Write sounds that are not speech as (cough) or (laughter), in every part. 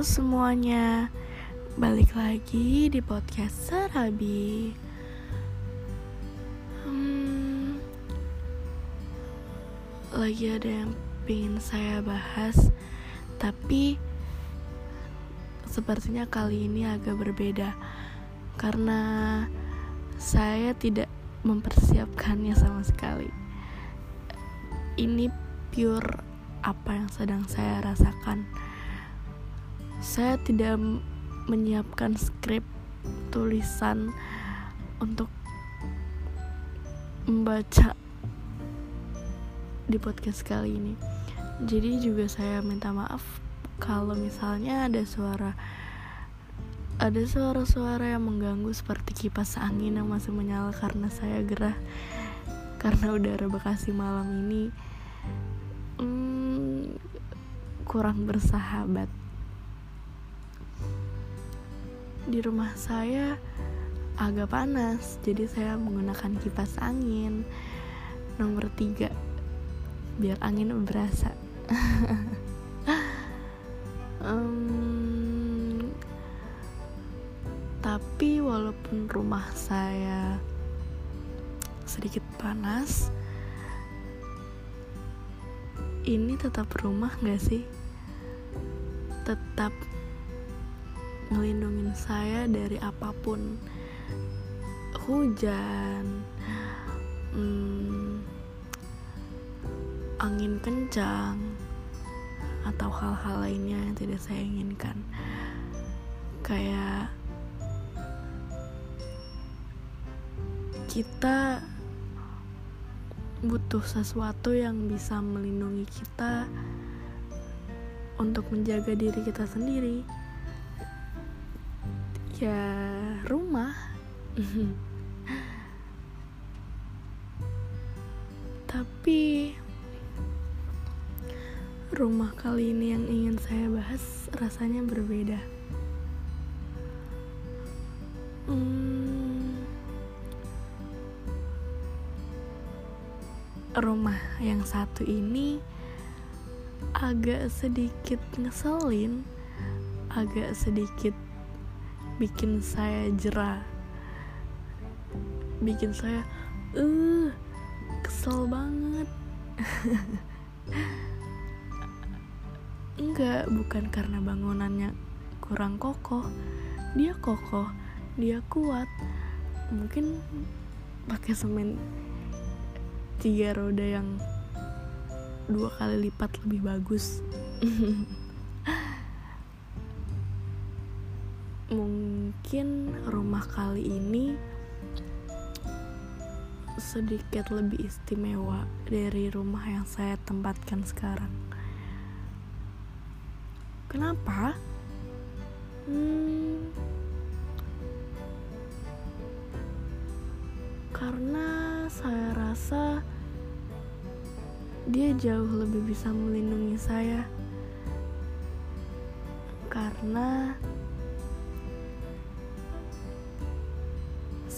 Semuanya, balik lagi di podcast Sarabi. Hmm, lagi ada yang pengen saya bahas, tapi sepertinya kali ini agak berbeda karena saya tidak mempersiapkannya sama sekali. Ini pure apa yang sedang saya rasakan saya tidak menyiapkan skrip tulisan untuk membaca di podcast kali ini. Jadi juga saya minta maaf kalau misalnya ada suara ada suara-suara yang mengganggu seperti kipas angin yang masih menyala karena saya gerah karena udara Bekasi malam ini hmm, kurang bersahabat di rumah saya agak panas jadi saya menggunakan kipas angin. Nomor tiga biar angin berasa. (laughs) Um, tapi walaupun rumah saya sedikit panas ini tetap rumah gak sih? Tetap ngelindungin saya dari apa pun. Hujan hmm, angin kencang atau hal-hal lainnya yang tidak saya inginkan. Kayak kita butuh sesuatu yang bisa melindungi kita untuk menjaga diri kita sendiri ya rumah? Tapi rumah kali ini yang ingin saya bahas rasanya berbeda. Hmm, rumah yang satu ini agak sedikit ngeselin agak sedikit bikin saya jerah. Bikin saya uh kesel banget. Enggak bukan karena bangunannya kurang kokoh. Dia kokoh dia kuat. Mungkin pakai semen tiga roda yang dua kali lipat lebih bagus. (laughs) Mungkin rumah kali ini sedikit lebih istimewa dari rumah yang saya tempatkan sekarang. Kenapa? Hmm, karena saya rasa dia jauh lebih bisa melindungi saya. Karena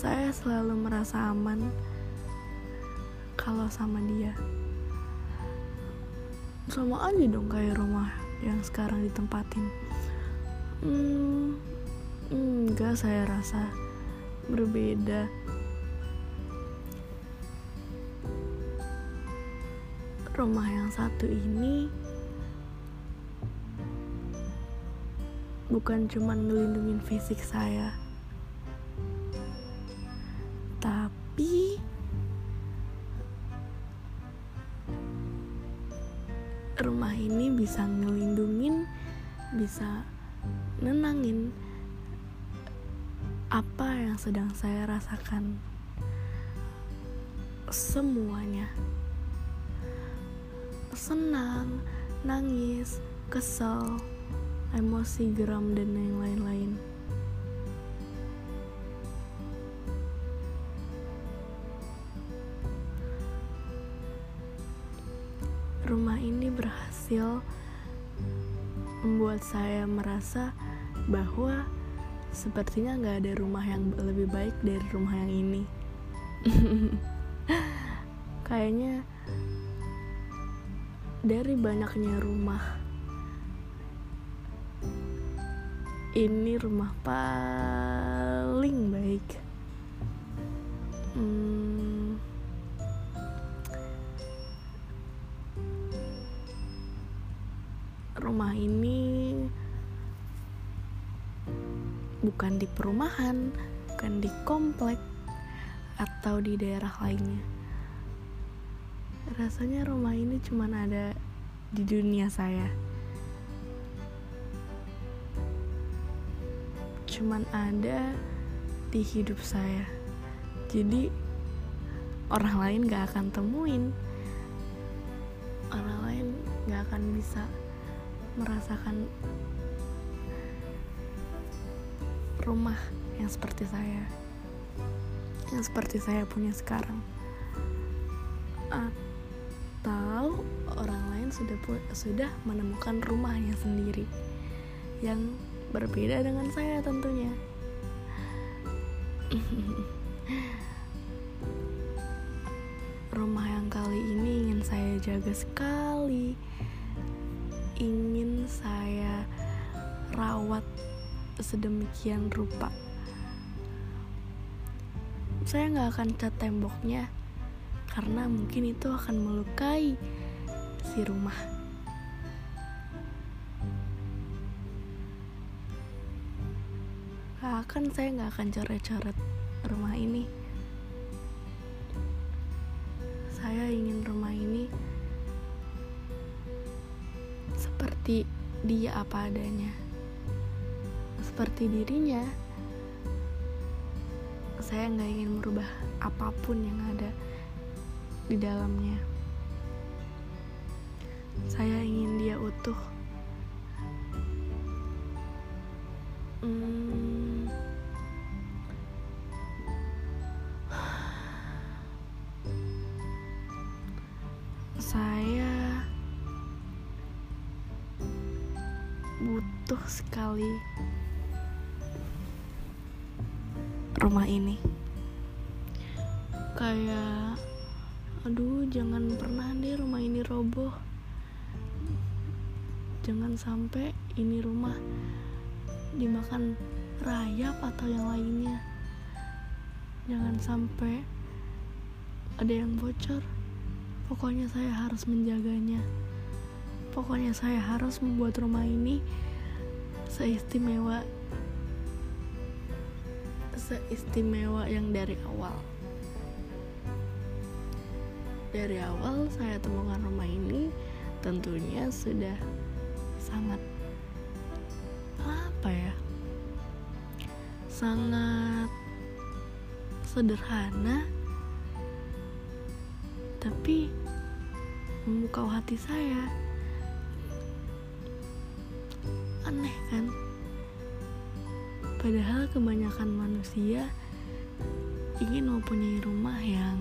saya selalu merasa aman kalau sama dia. Sama aja dong kayak rumah yang sekarang ditempatin. Hmm, enggak saya rasa berbeda. Rumah yang satu ini bukan cuman ngelindungin fisik saya apa yang sedang saya rasakan? Semuanya. Senang nangis kesel emosi geram dan yang lain-lain. Rumah ini berhasil membuat saya merasa bahwa sepertinya nggak ada rumah yang lebih baik dari rumah yang ini. (laughs) Kayaknya dari banyaknya rumah ini rumah paling baik hmm, rumah ini bukan di perumahan bukan di komplek atau di daerah lainnya. Rasanya rumah ini cuma ada di dunia saya. Cuman ada di hidup saya. Jadi orang lain gak akan temuin. Orang lain gak akan bisa merasakan rumah yang seperti saya yang seperti saya punya sekarang. Atau orang lain sudah sudah menemukan rumahnya sendiri yang berbeda dengan saya tentunya. (laughs) Rumah yang kali ini ingin saya jaga sekali ingin saya rawat sedemikian rupa. Saya nggak akan cat temboknya karena mungkin itu akan melukai si rumah. Akan saya nggak akan coret-coret rumah ini. Saya ingin rumah ini seperti dia apa adanya seperti dirinya saya nggak ingin merubah apa pun yang ada di dalamnya. Saya ingin dia utuh. Hmm, saya butuh sekali rumah ini? Kayak aduh jangan pernah deh rumah ini roboh. Jangan sampai ini rumah dimakan rayap atau yang lainnya. Jangan sampai ada yang bocor. Pokoknya saya harus menjaganya. Pokoknya saya harus membuat rumah ini seistimewa seistimewa yang dari awal. Dari awal saya temukan rumah ini tentunya sudah sangat apa ya? Sangat sederhana tapi memukau hati saya aneh kan padahal kebanyakan manusia ingin mempunyai rumah yang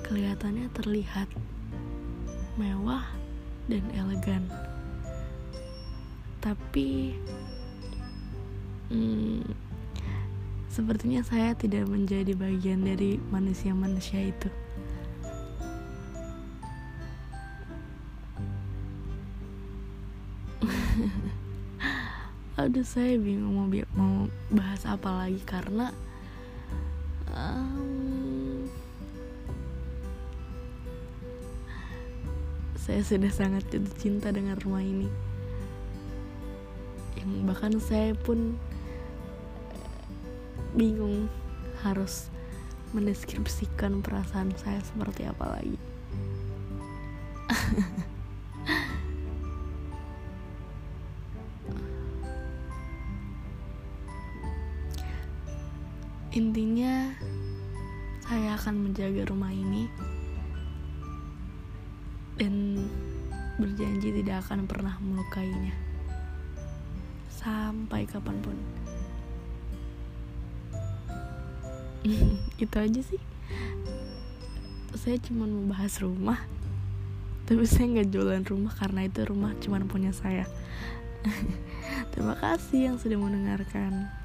kelihatannya terlihat mewah dan elegan. Tapi hmm, sepertinya saya tidak menjadi bagian dari manusia-manusia itu (laughs) aduh saya bingung mau mau bahas apa lagi karena um, saya sudah sangat jatuh cinta dengan rumah ini. Yang bahkan saya pun eh, bingung harus mendeskripsikan perasaan saya seperti apa lagi (laughs) Intinya, saya akan menjaga rumah ini dan berjanji tidak akan pernah melukainya sampai kapan pun. (laughs) Itu aja sih. Saya cuma mau bahas rumah, tapi saya nggak jualan rumah karena itu rumah cuma punya saya. (laughs) Terima kasih yang sudah mendengarkan.